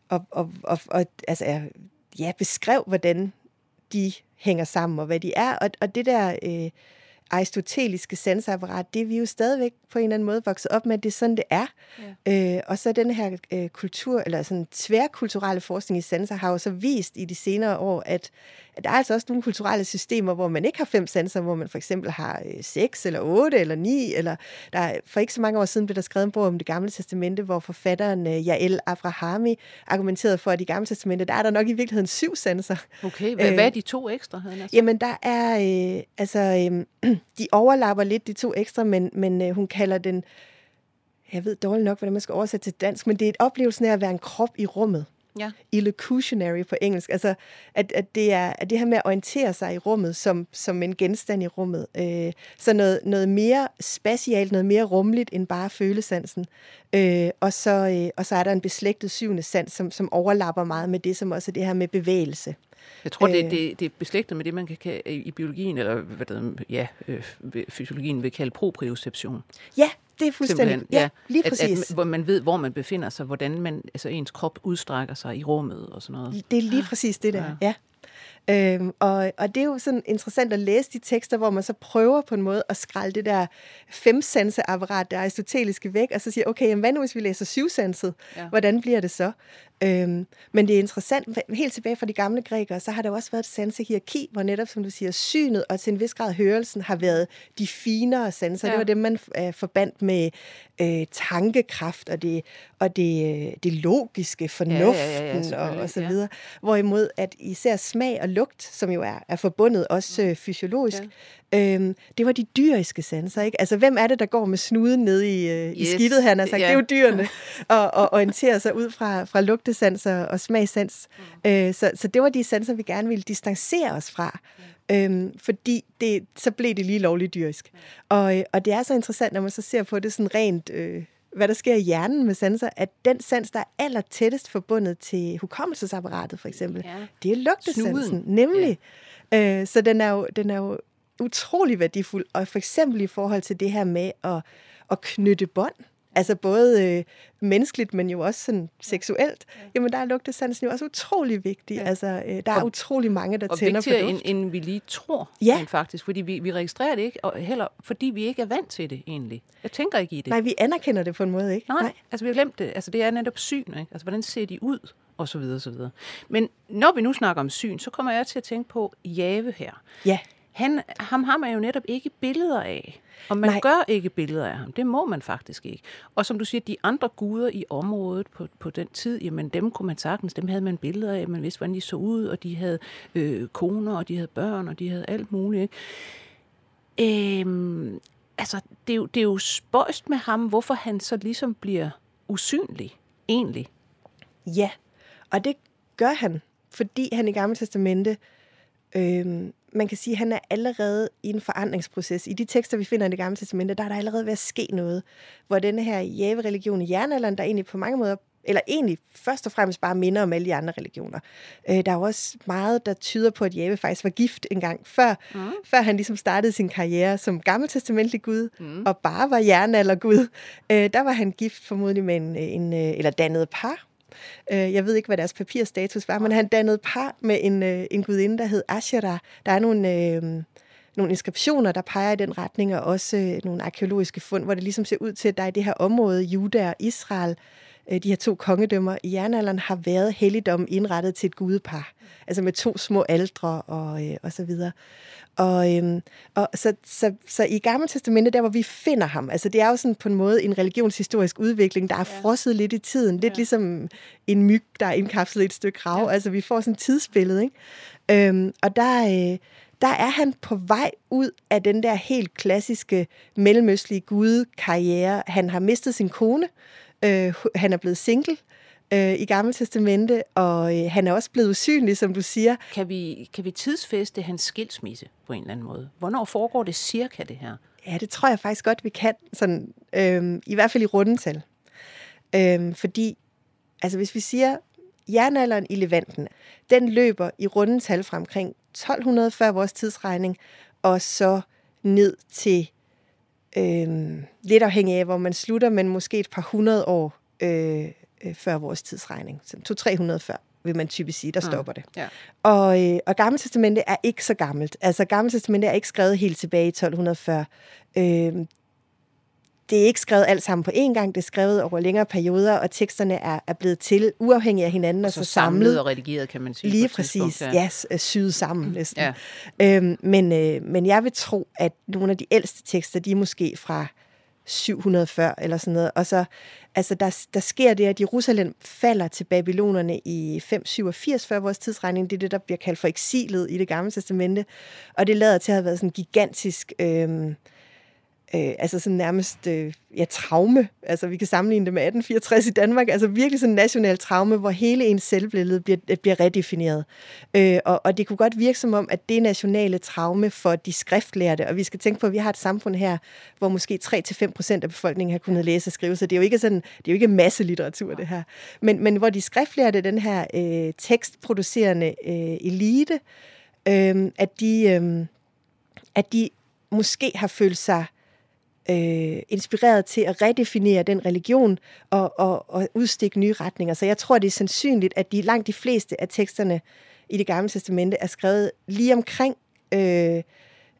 og, og, og, og altså, ja, beskrev, hvordan de hænger sammen, og hvad de er. Og, og det der øh, aristoteliske sansapparat, det er vi jo stadigvæk på en eller anden måde vokset op med, at det er sådan, det er. Ja. Øh, og så den her øh, kultur, eller sådan tværkulturelle forskning i sanser, har jo så vist i de senere år, at der er altså også nogle kulturelle systemer, hvor man ikke har fem sanser, hvor man for eksempel har øh, seks, eller otte, eller ni, eller der er, for ikke så mange år siden blev der skrevet en bog om det gamle testamente, hvor forfatteren øh, Jael Abrahami argumenterede for, at i gamle testamente, der er der nok i virkeligheden syv sanser. Okay, hvad, øh, hvad er de to ekstra? Altså? Jamen, der er, øh, altså, øh, de overlapper lidt de to ekstra, men, men øh, hun kalder den, jeg ved dårligt nok, hvordan man skal oversætte til dansk, men det er et oplevelse af at være en krop i rummet. Ja. Illocutionary på engelsk. Altså, at, at, det er at det her med at orientere sig i rummet som, som en genstand i rummet. Øh, så noget, noget mere spatialt, noget mere rumligt end bare følesansen. Øh, og, så, øh, og så er der en beslægtet syvende sans, som, som overlapper meget med det, som også er det her med bevægelse. Jeg tror, det, øh. det, det er beslægtet med det, man kan kalde i biologien, eller hvad det, ja, øh, fysiologien vil kalde proprioception. Ja, det er fuldstændig, ja, lige præcis. At, at, hvor man ved, hvor man befinder sig, hvordan man, altså ens krop udstrækker sig i rummet og sådan noget. Det er lige præcis det der, ja. ja. Øhm, og, og det er jo sådan interessant at læse de tekster, hvor man så prøver på en måde at skralde det der femsanseapparat, det aristoteliske væk, og så siger, okay, jamen, hvad nu hvis vi læser syvsanset? Ja. Hvordan bliver det så? Øhm, men det er interessant, helt tilbage fra de gamle grækere, så har der også været et sansehierarki, hvor netop, som du siger, synet og til en vis grad hørelsen har været de finere sanser. Ja. Det var det, man øh, forbandt med øh, tankekraft og det, og det, øh, det logiske, fornuften ja, ja, ja, og, og så videre. Ja. Hvorimod at især smag og lugt, som jo er, er forbundet også øh, fysiologisk, ja. øhm, det var de dyriske sanser. Ikke? Altså, hvem er det, der går med snuden ned i, øh, yes. i skidtet, han har sagt? Ja. Det er jo dyrene, og, og orienterer sig ud fra, fra lugtesans og, og smagsans. Mm. Øh, så, så det var de sanser, vi gerne ville distancere os fra. Ja. Øhm, fordi det, så blev det lige lovligt dyrisk. Ja. Og, og det er så interessant, når man så ser på det sådan rent... Øh, hvad der sker i hjernen med sanser, at den sans, der er aller tættest forbundet til hukommelsesapparatet, for eksempel, ja. det er lugtesansen. Snuden. Nemlig. Ja. Øh, så den er, jo, den er jo utrolig værdifuld, og for eksempel i forhold til det her med at, at knytte bånd. Altså både øh, menneskeligt, men jo også sådan seksuelt. Ja. Jamen der er lugtesansen jo også utrolig vigtig. Ja. Altså øh, der er og, utrolig mange, der tænder på duft. End, end vi lige tror, ja. faktisk. Fordi vi, vi registrerer det ikke, og heller fordi vi ikke er vant til det egentlig. Jeg tænker ikke i det. Nej, vi anerkender det på en måde, ikke? Nej, Nej. altså vi har glemt det. Altså det er netop syn, ikke? Altså hvordan ser de ud? og så videre, så videre. Men når vi nu snakker om syn, så kommer jeg til at tænke på Jave her. Ja. Han, ham har man jo netop ikke billeder af. Og man Nej. gør ikke billeder af ham. Det må man faktisk ikke. Og som du siger, de andre guder i området på, på den tid, jamen dem kunne man sagtens, dem havde man billeder af, man vidste, hvordan de så ud, og de havde øh, koner, og de havde børn, og de havde alt muligt. Ikke? Øhm, altså, det er, jo, det er jo spøjst med ham, hvorfor han så ligesom bliver usynlig, egentlig. Ja, og det gør han, fordi han i Gamle Testamente øh, man kan sige, at han er allerede i en forandringsproces. I de tekster, vi finder i det gamle testamente, der er der allerede ved at ske noget, hvor denne her jæve-religion i jernalderen, der egentlig på mange måder eller egentlig først og fremmest bare minder om alle de andre religioner. Øh, der er jo også meget, der tyder på, at Jave faktisk var gift en gang, før, mm. før han ligesom startede sin karriere som gammeltestamentlig gud, mm. og bare var jernaldergud. Øh, der var han gift formodentlig med en, en eller dannet par, Øh, jeg ved ikke, hvad deres papirstatus var, men han dannede par med en, øh, en gudinde, der hed Ashera. Der er nogle... Øh, nogle inskriptioner, der peger i den retning, og også øh, nogle arkeologiske fund, hvor det ligesom ser ud til, at der i det her område, Juda og Israel, øh, de her to kongedømmer i jernalderen, har været helligdom indrettet til et gudepar. Altså med to små aldre og, øh, og så videre. Og, øhm, og så, så, så i Gamle Testamente, der hvor vi finder ham, altså det er jo sådan på en måde en religionshistorisk udvikling, der er ja. frosset lidt i tiden. Lidt ja. ligesom en myg, der er indkapslet i et stykke grav. Ja. Altså vi får sådan et tidsbillede. Ikke? Øhm, og der, øh, der er han på vej ud af den der helt klassiske mellemøstlige gudekarriere. Han har mistet sin kone, øh, han er blevet single, øh, i Gamle Testamente, og øh, han er også blevet usynlig, som du siger. Kan vi, kan vi tidsfeste hans skilsmisse på en eller anden måde? Hvornår foregår det cirka, det her? Ja, det tror jeg faktisk godt, vi kan. Sådan, øhm, I hvert fald i rundetal. Øhm, fordi, altså hvis vi siger, jernalderen i Levanten, den løber i rundetal fra omkring 1200 før vores tidsregning, og så ned til, øhm, lidt afhængig af, hvor man slutter, men måske et par hundrede år øh, øh før vores tidsregning. Så 200-300 før vil man typisk sige, der mm. stopper det. Ja. Og, øh, og Gamle Testamente er ikke så gammelt. Altså Gamle Testamente er ikke skrevet helt tilbage i 1240. Øh, det er ikke skrevet alt sammen på én gang, det er skrevet over længere perioder, og teksterne er, er blevet til uafhængigt af hinanden. Og så, så samlet, samlet og redigeret, kan man sige. Lige præcis, ja, yes, øh, syet sammen næsten. Ja. Øhm, men, øh, men jeg vil tro, at nogle af de ældste tekster, de er måske fra 740 eller sådan noget. Og så, altså der, der sker det, at Jerusalem falder til babylonerne i 587 før vores tidsregning. Det er det, der bliver kaldt for eksilet i det gamle testamente. Og det lader til at have været sådan en gigantisk... Øh, øh, altså sådan nærmest øh, ja, traume. Altså vi kan sammenligne det med 1864 i Danmark. Altså virkelig sådan en national traume, hvor hele ens selvbillede bliver, øh, bliver redefineret. Øh, og, og det kunne godt virke som om, at det nationale traume for de skriftlærte, og vi skal tænke på, at vi har et samfund her, hvor måske 3-5 procent af befolkningen har kunnet læse og skrive, så det er jo ikke sådan, det er jo ikke masse litteratur det her. Men, men hvor de skriftlærte, den her øh, tekstproducerende øh, elite, øh, at de... Øh, at de måske har følt sig øh, inspireret til at redefinere den religion og, og, og udstikke nye retninger. Så jeg tror, det er sandsynligt, at de langt de fleste af teksterne i det gamle testamente er skrevet lige omkring øh,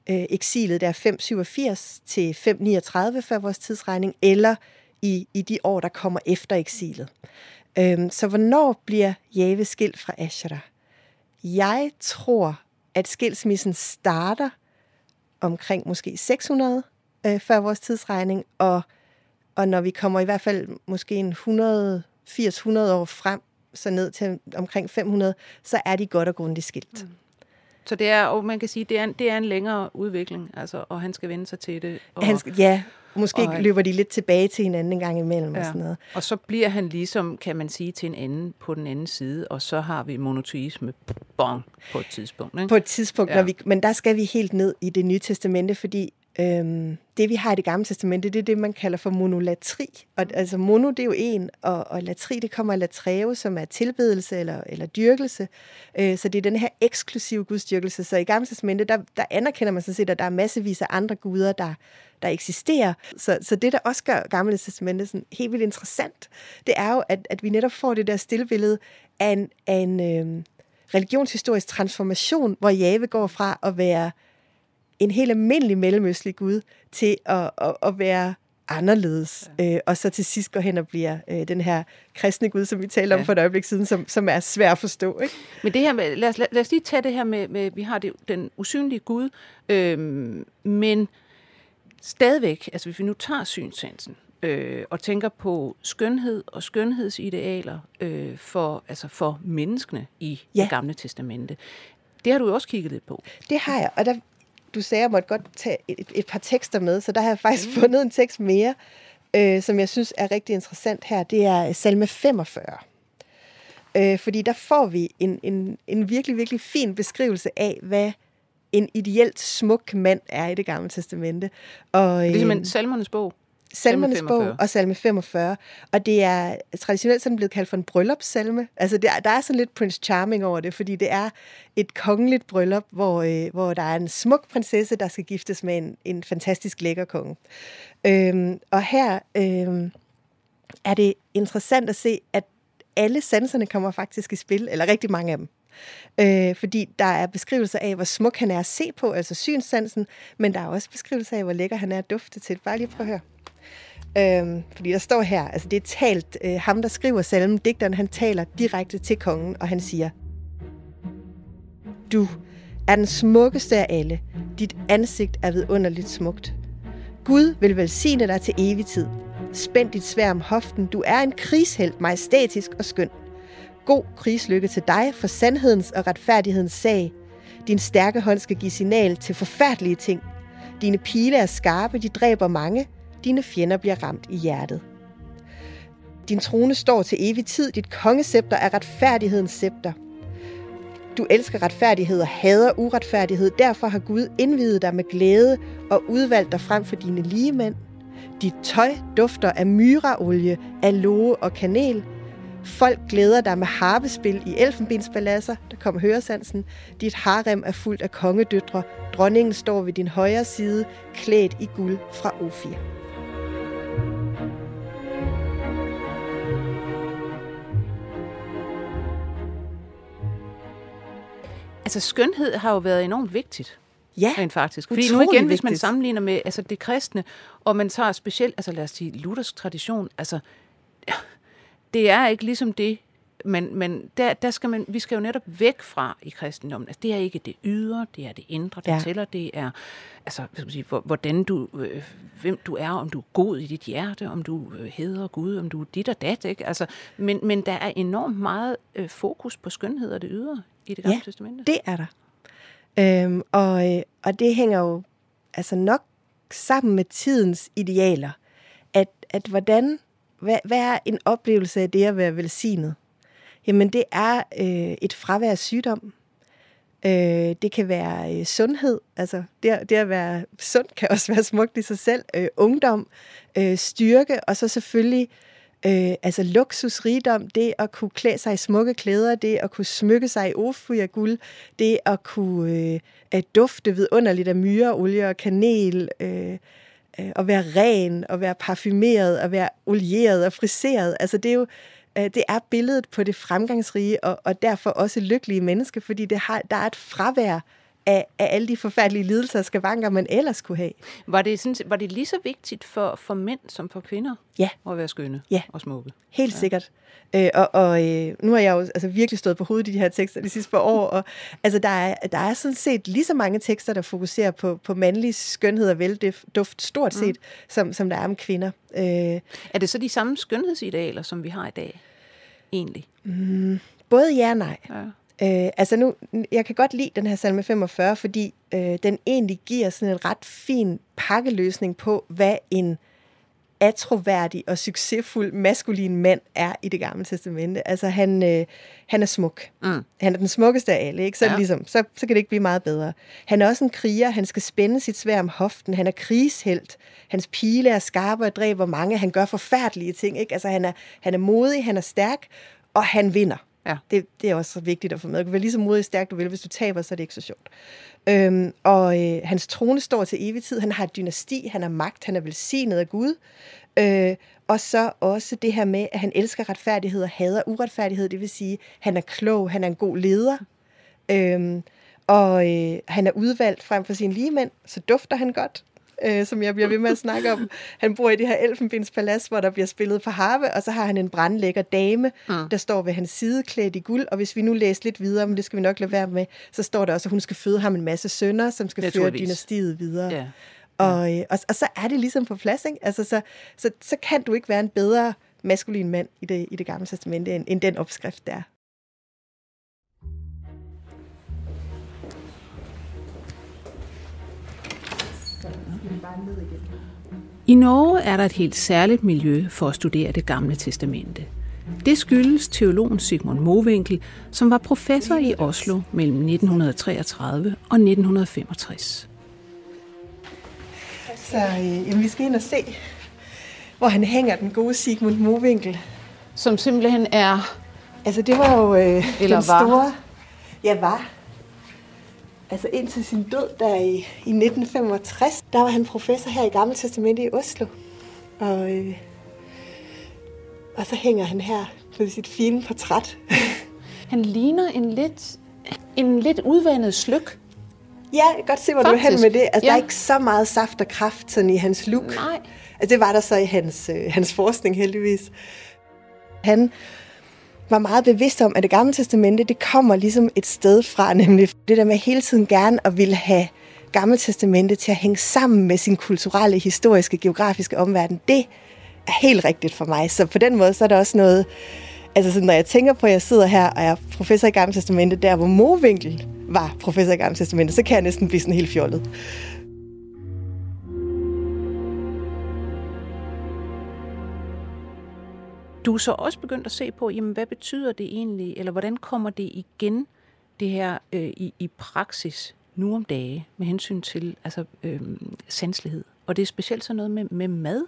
øh, eksilet, der er 587 til 539 før vores tidsregning, eller i, i de år, der kommer efter eksilet. Øh, så hvornår bliver Jave skilt fra Asherah? Jeg tror, at skilsmissen starter omkring måske 600 øh, før vores tidsregning, og, og når vi kommer i hvert fald måske en 180-100 år frem, så ned til omkring 500, så er de godt og grundigt skilt. Mm. Så det er, og man kan sige, det er, en, det er en længere udvikling, altså, og han skal vende sig til det. Og, han skal, ja, måske og, løber de lidt tilbage til hinanden en gang imellem ja. og sådan noget. Og så bliver han ligesom, kan man sige, til en anden på den anden side, og så har vi monoteisme bong på et tidspunkt. Ikke? På et tidspunkt, ja. når vi, men der skal vi helt ned i det nye testamente, fordi Øhm, det vi har i det gamle testamente, det er det, man kalder for monolatri. Og, altså mono, det er jo en, og, og latri, det kommer af latreve, som er tilbedelse eller, eller dyrkelse. Øh, så det er den her eksklusive gudsdyrkelse. Så i gamle testamente, der, der anerkender man sådan set, at der er massevis af andre guder, der, der eksisterer. Så, så det, der også gør gamle testamente sådan helt vildt interessant, det er jo, at, at vi netop får det der stillbillede af en, af en øh, religionshistorisk transformation, hvor Jave går fra at være en helt almindelig mellemøstlig Gud til at, at, at være anderledes, ja. øh, og så til sidst går hen og bliver øh, den her kristne Gud, som vi talte om ja. for et øjeblik siden, som, som er svær at forstå. Ikke? Men det her med, lad, os, lad, os lige tage det her med, med vi har det, den usynlige Gud, øh, men stadigvæk, altså hvis vi nu tager synsansen, øh, og tænker på skønhed og skønhedsidealer øh, for, altså for menneskene i ja. det gamle testamente. Det har du også kigget lidt på. Det har jeg, og der du sagde, at jeg måtte godt tage et, et par tekster med, så der har jeg faktisk mm. fundet en tekst mere, øh, som jeg synes er rigtig interessant her. Det er salme 45. Øh, fordi der får vi en, en, en virkelig, virkelig fin beskrivelse af, hvad en ideelt smuk mand er i det gamle testamente. Og, det er simpelthen salmernes bog? Salmernes bog og salme 45. Og det er traditionelt sådan blevet kaldt for en bryllupssalme. Altså der, der er sådan lidt Prince Charming over det, fordi det er et kongeligt bryllup, hvor, øh, hvor der er en smuk prinsesse, der skal giftes med en, en fantastisk lækker konge. Øhm, og her øhm, er det interessant at se, at alle sanserne kommer faktisk i spil, eller rigtig mange af dem. Øh, fordi der er beskrivelser af, hvor smuk han er at se på, altså synssansen, men der er også beskrivelser af, hvor lækker han er at dufte til. Bare lige prøv at høre. Øhm, fordi der står her, altså det er talt, øh, ham der skriver salmen, digteren, han taler direkte til kongen, og han siger, Du er den smukkeste af alle. Dit ansigt er vidunderligt smukt. Gud vil velsigne dig til evig tid. Spænd dit svær om hoften. Du er en krigshelt, majestætisk og skøn. God krigslykke til dig for sandhedens og retfærdighedens sag. Din stærke hånd skal give signal til forfærdelige ting. Dine pile er skarpe, de dræber mange. Dine fjender bliver ramt i hjertet. Din trone står til evig tid. Dit kongescepter er retfærdighedens scepter. Du elsker retfærdighed og hader uretfærdighed. Derfor har Gud indvidet dig med glæde og udvalgt dig frem for dine ligemænd. Dit tøj dufter af myraolie, aloe og kanel. Folk glæder dig med harpespil i elfenbenspaladser, der kommer høresansen. Dit harem er fuldt af kongedøtre. Dronningen står ved din højre side, klædt i guld fra Ofir. Altså skønhed har jo været enormt vigtigt. Ja, rent faktisk. Fordi nu igen, vigtigt. hvis man sammenligner med altså det kristne, og man tager specielt, altså lad os sige, Luthers tradition, altså det er ikke ligesom det, men, men der, der skal man, vi skal jo netop væk fra i kristendommen. Altså, det er ikke det ydre, det er det indre, der ja. tæller. Det er, altså, hvad skal man sige, hvordan du, øh, hvem du er, om du er god i dit hjerte, om du øh, hedder Gud, om du er dit og dat. Ikke? Altså, men, men der er enormt meget øh, fokus på skønhed og det ydre i det gamle ja, testamente. det er der. Øhm, og, øh, og det hænger jo altså nok sammen med tidens idealer. At, at hvordan, hvad, hvad er en oplevelse af det at være velsignet? Jamen det er øh, et fravær af sygdom. Øh, det kan være øh, sundhed, altså det, det at være sund kan også være smukt i sig selv. Øh, ungdom, øh, styrke, og så selvfølgelig øh, altså luksus, rigdom, det at kunne klæde sig i smukke klæder, det at kunne smykke sig i ofuja guld, det at kunne øh, at dufte vidunderligt af myre, olie og kanel, øh, øh, at være ren, og være parfumeret, og være olieret og friseret. Altså det er jo Øh, det er billedet på det fremgangsrige og, og derfor også lykkelige menneske, fordi det har, der er et fravær af, af alle de forfærdelige lidelser og skavanker, man ellers kunne have. Var det, sådan, var det lige så vigtigt for, for mænd som for kvinder ja. at være skønne ja. og smukke? Helt ja. sikkert. Øh, og og øh, nu har jeg jo altså, virkelig stået på hovedet i de her tekster de sidste par år, og altså, der, er, der er sådan set lige så mange tekster, der fokuserer på, på mandlig skønhed og velduft, stort set, mm. som, som der er om kvinder. Øh, er det så de samme skønhedsidealer, som vi har i dag, egentlig? Mm, både ja og nej. Ja. Øh, altså nu, jeg kan godt lide den her salme 45, fordi øh, den egentlig giver sådan en ret fin pakkeløsning på, hvad en atroværdig og succesfuld maskulin mand er i det gamle testamente. Altså han, øh, han er smuk. Mm. Han er den smukkeste af alle, ikke? Så, ja. ligesom, så, så kan det ikke blive meget bedre. Han er også en kriger. Han skal spænde sit svær om hoften. Han er krigshelt. Hans pile er skarpe og dræber mange. Han gør forfærdelige ting. Ikke? Altså han er, han er modig, han er stærk, og han vinder. Ja. Det, det er også vigtigt at få med. Du kan være lige så modig og stærk, du vil. Hvis du taber, så er det ikke så sjovt. Øhm, og øh, hans trone står til evig tid. Han har et dynasti, han har magt, han er velsignet af Gud. Øh, og så også det her med, at han elsker retfærdighed og hader uretfærdighed. Det vil sige, han er klog, han er en god leder. Øhm, og øh, han er udvalgt frem for sine ligemænd, så dufter han godt øh, som jeg bliver ved med at snakke om. Han bor i det her elfenbenspalads, hvor der bliver spillet for harve, og så har han en brandlækker dame, mm. der står ved hans side klædt i guld. Og hvis vi nu læser lidt videre, men det skal vi nok lade være med, så står der også, at hun skal føde ham en masse sønner, som skal føre dynastiet videre. Ja. Og, øh, og, og så er det ligesom på plads, ikke? Altså, så, så, så kan du ikke være en bedre maskulin mand i det, i det gamle testamente, end, end den opskrift der. I Norge er der et helt særligt miljø for at studere det gamle testamente. Det skyldes teologen Sigmund Mowinckel, som var professor i Oslo mellem 1933 og 1965. Så øh, jamen, vi skal ind og se, hvor han hænger den gode Sigmund Mowinckel. Som simpelthen er... Altså det var jo øh, Eller den var. store... Ja, var altså indtil sin død der i, i 1965, der var han professor her i Gamle Testamente i Oslo. Og, øh, og så hænger han her på sit fine portræt. han ligner en lidt, en lidt udvandet slyk. Ja, jeg kan godt se, hvor Faktisk. du er hen med det. Altså, ja. Der er ikke så meget saft og kraft sådan i hans look. Nej. Altså, det var der så i hans, øh, hans forskning heldigvis. Han var meget bevidst om, at det gamle testamente, det kommer ligesom et sted fra, nemlig det der med hele tiden gerne at ville have gamle testamente til at hænge sammen med sin kulturelle, historiske, geografiske omverden. Det er helt rigtigt for mig. Så på den måde, så er der også noget, altså sådan, når jeg tænker på, at jeg sidder her og er professor i gamle testamente, der hvor Movinkel var professor i gamle testamente, så kan jeg næsten blive sådan helt fjollet. Du er så også begyndt at se på, jamen, hvad betyder det egentlig, eller hvordan kommer det igen det her øh, i, i praksis nu om dage med hensyn til altså, øh, sanselighed? Og det er specielt sådan noget med, med mad,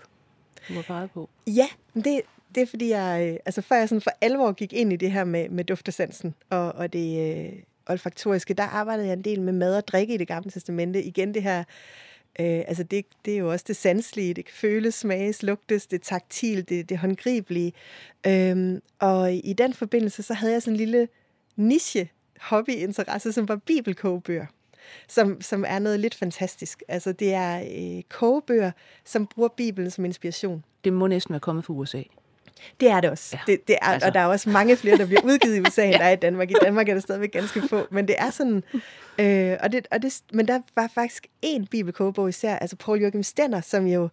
du var peget på. Ja, det, det er fordi, jeg, øh, altså før jeg sådan for alvor gik ind i det her med, med duftesansen og, og det øh, olfaktoriske, der arbejdede jeg en del med mad og drikke i det gamle testamente. Igen det her, øh, altså det, det er jo også det sanslige, det kan føles, smages, lugtes, det taktil, det, det håndgribelige. Øhm, og i den forbindelse, så havde jeg sådan en lille niche hobbyinteresse, som var bibelkogebøger som, som er noget lidt fantastisk. Altså, det er øh, kogebøger, som bruger Bibelen som inspiration. Det må næsten være kommet fra USA. Det er det også. Ja, det, det er, altså. Og der er også mange flere, der bliver udgivet i USA, end ja. der er i Danmark. I Danmark er der stadigvæk ganske få. Men det er sådan... Øh, og det, og det, men der var faktisk en bibelkogebog især, altså Paul Joachim Stenner, som jo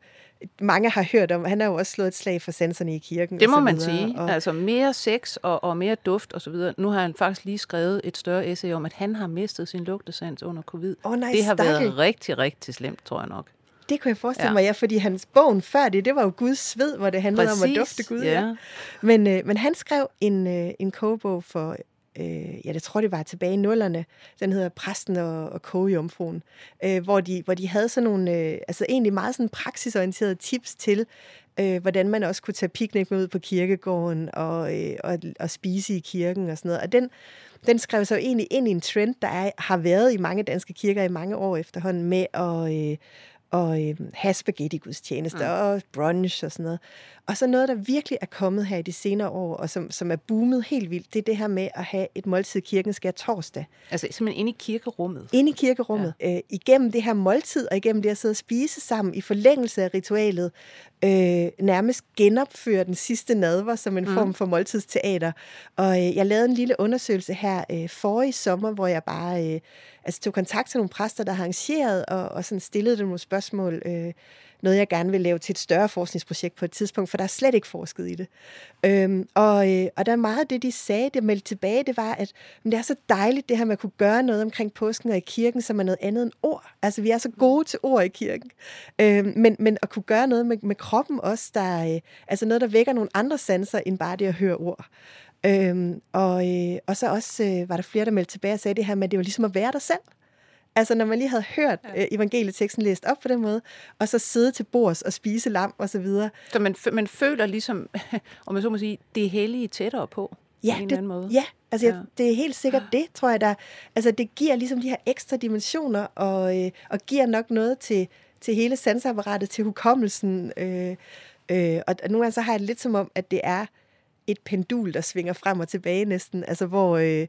mange har hørt om. Han har jo også slået et slag for sanserne i kirken. Det må man sige. Og... Altså mere sex og, og mere duft og så videre. Nu har han faktisk lige skrevet et større essay om, at han har mistet sin lugtesans under covid. Oh, nej, det har stakkel. været rigtig, rigtig slemt, tror jeg nok. Det kunne jeg forestille ja. mig, ja, fordi hans bogen før det, det var jo Guds sved, hvor det handlede Præcis, om at dufte Gud. Ja. Ja. Men, øh, men han skrev en, øh, en kogebog for, øh, ja, det tror det var tilbage i nullerne, den hedder Præsten og, og Kogejomfruen, øh, hvor, de, hvor de havde sådan nogle, øh, altså egentlig meget sådan praksisorienterede tips til, øh, hvordan man også kunne tage piknik med ud på kirkegården og, øh, og, og spise i kirken og sådan noget. Og den, den skrev sig jo egentlig ind i en trend, der er, har været i mange danske kirker i mange år efterhånden med at, øh, og øh, have spaghetti-gudstjenester mm. og brunch og sådan noget. Og så noget, der virkelig er kommet her i de senere år, og som, som er boomet helt vildt, det er det her med at have et måltid kirken skal torsdag. Altså simpelthen inde i kirkerummet? Inde i kirkerummet. Ja. Øh, igennem det her måltid, og igennem det at sidde og spise sammen i forlængelse af ritualet, øh, nærmest genopføre den sidste nadver som en mm. form for måltidsteater. Og øh, jeg lavede en lille undersøgelse her øh, forrige sommer, hvor jeg bare øh, altså, tog kontakt til nogle præster, der har arrangeret, og, og sådan stillede dem nogle spørgsmål. Øh, noget, jeg gerne vil lave til et større forskningsprojekt på et tidspunkt, for der er slet ikke forsket i det. Øhm, og, øh, og der er meget af det, de sagde, det meldte tilbage, det var, at men det er så dejligt, det her med at kunne gøre noget omkring påsken og i kirken, som er noget andet end ord. Altså, vi er så gode til ord i kirken. Øhm, men, men at kunne gøre noget med, med kroppen også, der, øh, altså noget, der vækker nogle andre sanser, end bare det at høre ord. Øhm, og, øh, og så også øh, var der flere, der meldte tilbage og sagde det her med, at det var ligesom at være der selv. Altså når man lige havde hørt ja. øh, evangelieteksten læst op på den måde, og så sidde til bords og spise lam og så videre. Så man, man føler ligesom, om man så må sige, det hellige tættere på? Ja, en det, måde. ja altså ja. det er helt sikkert det, tror jeg. Der, altså det giver ligesom de her ekstra dimensioner, og, øh, og giver nok noget til, til hele sansapparatet, til hukommelsen. Øh, øh, og nogle gange så har jeg det lidt som om, at det er et pendul, der svinger frem og tilbage næsten, altså hvor øh,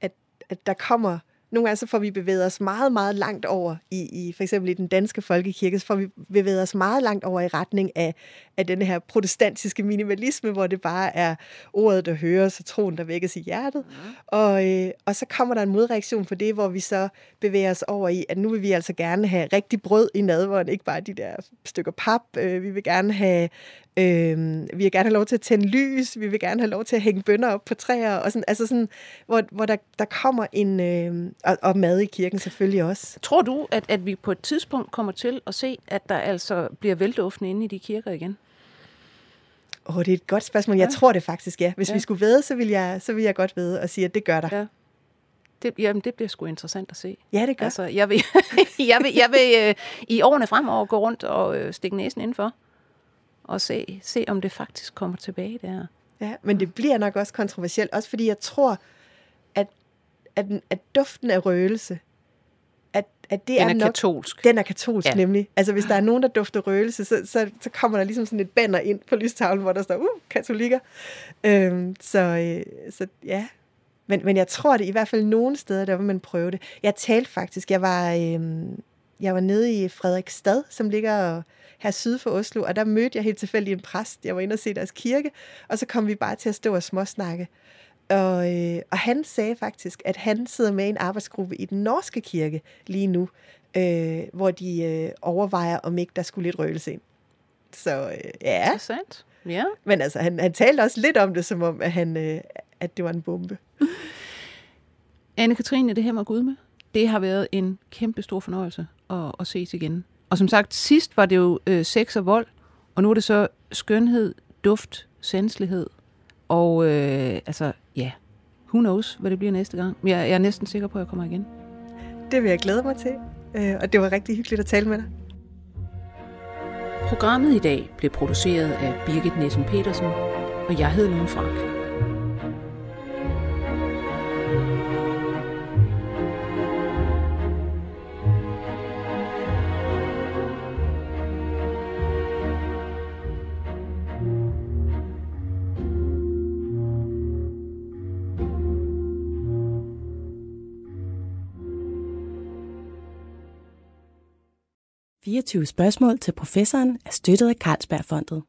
at, at der kommer nogle gange så får vi bevæget os meget, meget langt over i, i for eksempel i den danske folkekirke, så får vi bevæget os meget langt over i retning af, af den her protestantiske minimalisme, hvor det bare er ordet, der høres, og troen, der vækkes i hjertet. Mm. Og, øh, og så kommer der en modreaktion på det, hvor vi så bevæger os over i, at nu vil vi altså gerne have rigtig brød i nadvåren, ikke bare de der stykker pap. Øh, vi vil gerne have Øh, vi vil gerne have lov til at tænde lys, vi vil gerne have lov til at hænge bønder op på træer, og sådan, altså sådan, hvor, hvor der, der kommer en, øh, og, og mad i kirken selvfølgelig også. Tror du, at, at vi på et tidspunkt kommer til at se, at der altså bliver vælteoffende inde i de kirker igen? Åh, oh, det er et godt spørgsmål. Jeg ja. tror det faktisk, ja. Hvis ja. vi skulle vide, så vil, jeg, så vil jeg godt vide og sige, at det gør der. Ja. Det, jamen, det bliver sgu interessant at se. Ja, det gør. Altså, jeg vil, jeg vil, jeg vil øh, i årene fremover gå rundt og øh, stikke næsen indenfor og se, se, om det faktisk kommer tilbage der. Ja, men det bliver nok også kontroversielt, også fordi jeg tror, at, at, at duften af røgelse, at, at det den er, er nok, katolsk. Den er katolsk, ja. nemlig. Altså, hvis der er nogen, der dufter røgelse, så, så, så kommer der ligesom sådan et banner ind på lystavlen, hvor der står, uh, katolikker. Øhm, så, øh, så ja, men, men jeg tror det i hvert fald nogle steder, der vil man prøve det. Jeg talte faktisk, jeg var, øh, jeg var nede i Frederiksstad, som ligger her syd for Oslo, og der mødte jeg helt tilfældigt en præst. Jeg var inde og se deres kirke, og så kom vi bare til at stå og småsnakke. Og, øh, og han sagde faktisk, at han sidder med i en arbejdsgruppe i den norske kirke lige nu, øh, hvor de øh, overvejer, om ikke der skulle lidt røgelse ind. Så øh, ja. Interessant. Ja. Men altså, han, han talte også lidt om det, som om, at, han, øh, at det var en bombe. Anne-Katrine, det her med Gud med, det har været en kæmpe stor fornøjelse at, at ses igen. Og som sagt, sidst var det jo øh, sex og vold, og nu er det så skønhed, duft, sanselighed, og øh, altså, ja, who knows, hvad det bliver næste gang. Men jeg, jeg er næsten sikker på, at jeg kommer igen. Det vil jeg glæde mig til, øh, og det var rigtig hyggeligt at tale med dig. Programmet i dag blev produceret af Birgit Nielsen Petersen, og jeg hedder Lone Frank. »24 spørgsmål til professoren er støttet af Carlsbergfondet.